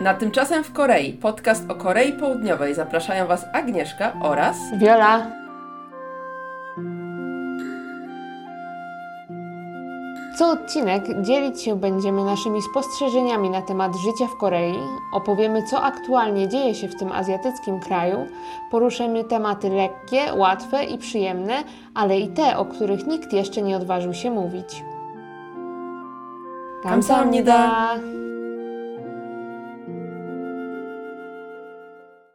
Na Tymczasem w Korei, podcast o Korei Południowej zapraszają Was Agnieszka oraz Wiola. Co odcinek dzielić się będziemy naszymi spostrzeżeniami na temat życia w Korei, opowiemy co aktualnie dzieje się w tym azjatyckim kraju, poruszymy tematy lekkie, łatwe i przyjemne, ale i te, o których nikt jeszcze nie odważył się mówić. Kamsahamnida.